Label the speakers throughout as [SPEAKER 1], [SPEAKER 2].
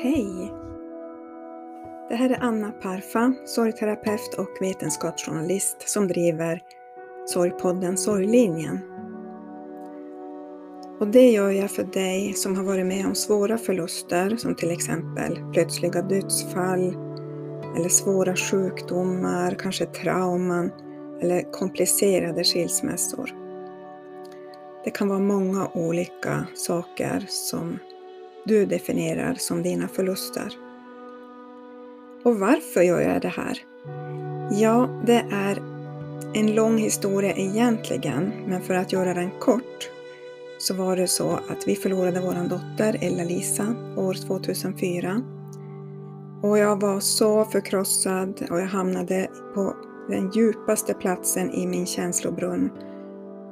[SPEAKER 1] Hej! Det här är Anna Parfa, sorgterapeut och vetenskapsjournalist som driver Sorgpodden Sorglinjen. Och det gör jag för dig som har varit med om svåra förluster som till exempel plötsliga dödsfall eller svåra sjukdomar, kanske trauman eller komplicerade skilsmässor. Det kan vara många olika saker som du definierar som dina förluster. Och varför gör jag det här? Ja, det är en lång historia egentligen, men för att göra den kort så var det så att vi förlorade vår dotter Ella-Lisa år 2004. Och jag var så förkrossad och jag hamnade på den djupaste platsen i min känslobrunn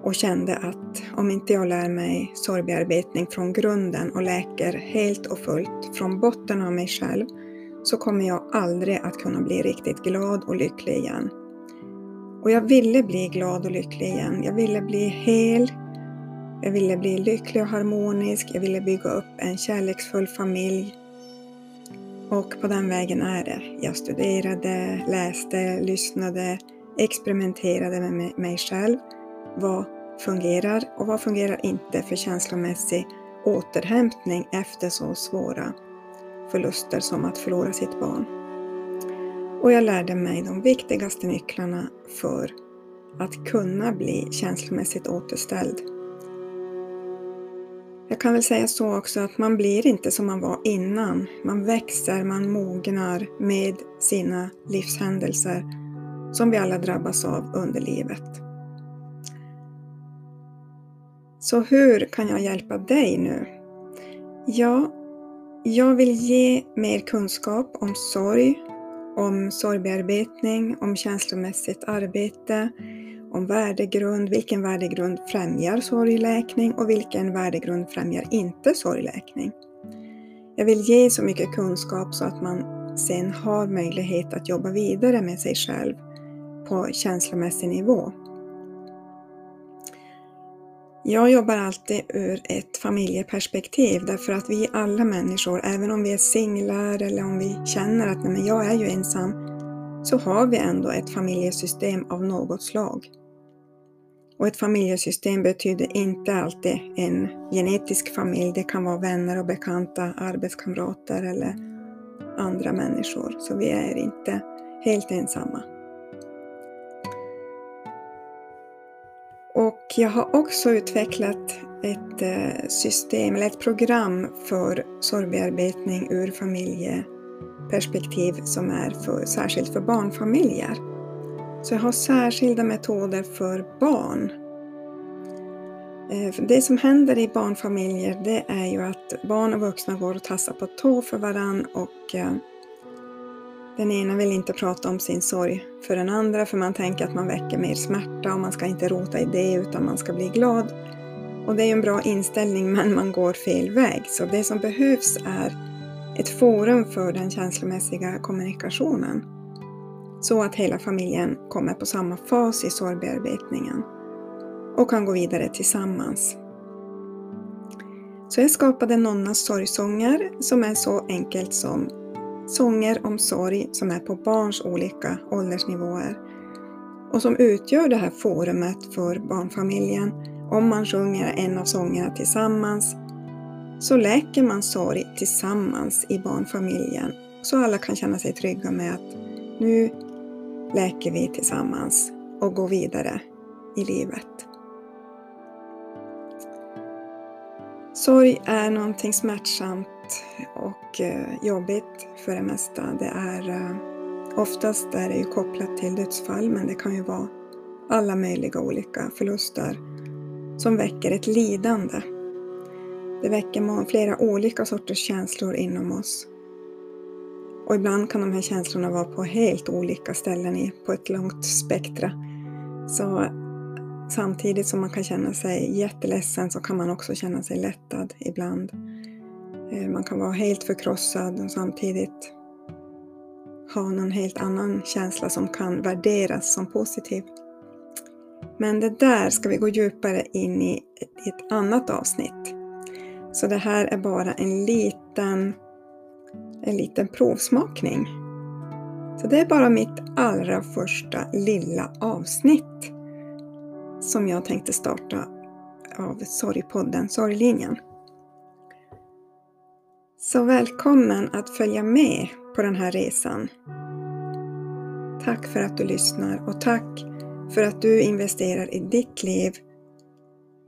[SPEAKER 1] och kände att om inte jag lär mig sorgbearbetning från grunden och läker helt och fullt från botten av mig själv så kommer jag aldrig att kunna bli riktigt glad och lycklig igen. Och jag ville bli glad och lycklig igen. Jag ville bli hel. Jag ville bli lycklig och harmonisk. Jag ville bygga upp en kärleksfull familj. Och på den vägen är det. Jag studerade, läste, lyssnade, experimenterade med mig själv vad fungerar och vad fungerar inte för känslomässig återhämtning efter så svåra förluster som att förlora sitt barn. Och jag lärde mig de viktigaste nycklarna för att kunna bli känslomässigt återställd. Jag kan väl säga så också att man blir inte som man var innan. Man växer, man mognar med sina livshändelser som vi alla drabbas av under livet. Så hur kan jag hjälpa dig nu? Ja, jag vill ge mer kunskap om sorg, om sorgbearbetning, om känslomässigt arbete, om värdegrund, vilken värdegrund främjar sorgläkning och vilken värdegrund främjar inte sorgläkning. Jag vill ge så mycket kunskap så att man sen har möjlighet att jobba vidare med sig själv på känslomässig nivå. Jag jobbar alltid ur ett familjeperspektiv därför att vi alla människor, även om vi är singlar eller om vi känner att nej, men jag är ju ensam, så har vi ändå ett familjesystem av något slag. Och ett familjesystem betyder inte alltid en genetisk familj. Det kan vara vänner och bekanta, arbetskamrater eller andra människor. Så vi är inte helt ensamma. Och jag har också utvecklat ett eh, system eller ett program för sorgbearbetning ur familjeperspektiv som är för, särskilt för barnfamiljer. Så jag har särskilda metoder för barn. Eh, det som händer i barnfamiljer det är ju att barn och vuxna går och tassar på tå för varann och eh, den ena vill inte prata om sin sorg för den andra för man tänker att man väcker mer smärta och man ska inte rota i det utan man ska bli glad. Och det är ju en bra inställning men man går fel väg. Så det som behövs är ett forum för den känslomässiga kommunikationen. Så att hela familjen kommer på samma fas i sorgbearbetningen och kan gå vidare tillsammans. Så jag skapade Nonnas sorgsånger som är så enkelt som sånger om sorg som är på barns olika åldersnivåer och som utgör det här forumet för barnfamiljen. Om man sjunger en av sångerna tillsammans så läker man sorg tillsammans i barnfamiljen så alla kan känna sig trygga med att nu läker vi tillsammans och går vidare i livet. Sorg är någonting smärtsamt och eh, jobbigt för det mesta. Det är eh, oftast är det ju kopplat till dödsfall men det kan ju vara alla möjliga olika förluster som väcker ett lidande. Det väcker flera olika sorters känslor inom oss. Och ibland kan de här känslorna vara på helt olika ställen på ett långt spektra. Så samtidigt som man kan känna sig jätteledsen så kan man också känna sig lättad ibland. Eh, man kan vara helt förkrossad och samtidigt ha någon helt annan känsla som kan värderas som positiv. Men det där ska vi gå djupare in i ett annat avsnitt. Så det här är bara en liten en liten provsmakning. Så det är bara mitt allra första lilla avsnitt som jag tänkte starta av Sorgpodden Sorglinjen. Så välkommen att följa med på den här resan. Tack för att du lyssnar och tack för att du investerar i ditt liv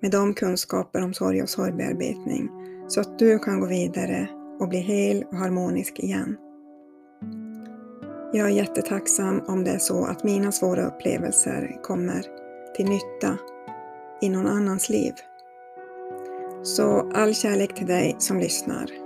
[SPEAKER 1] med de kunskaper om sorg och sorgbearbetning så att du kan gå vidare och bli hel och harmonisk igen. Jag är jättetacksam om det är så att mina svåra upplevelser kommer till nytta i någon annans liv. Så all kärlek till dig som lyssnar.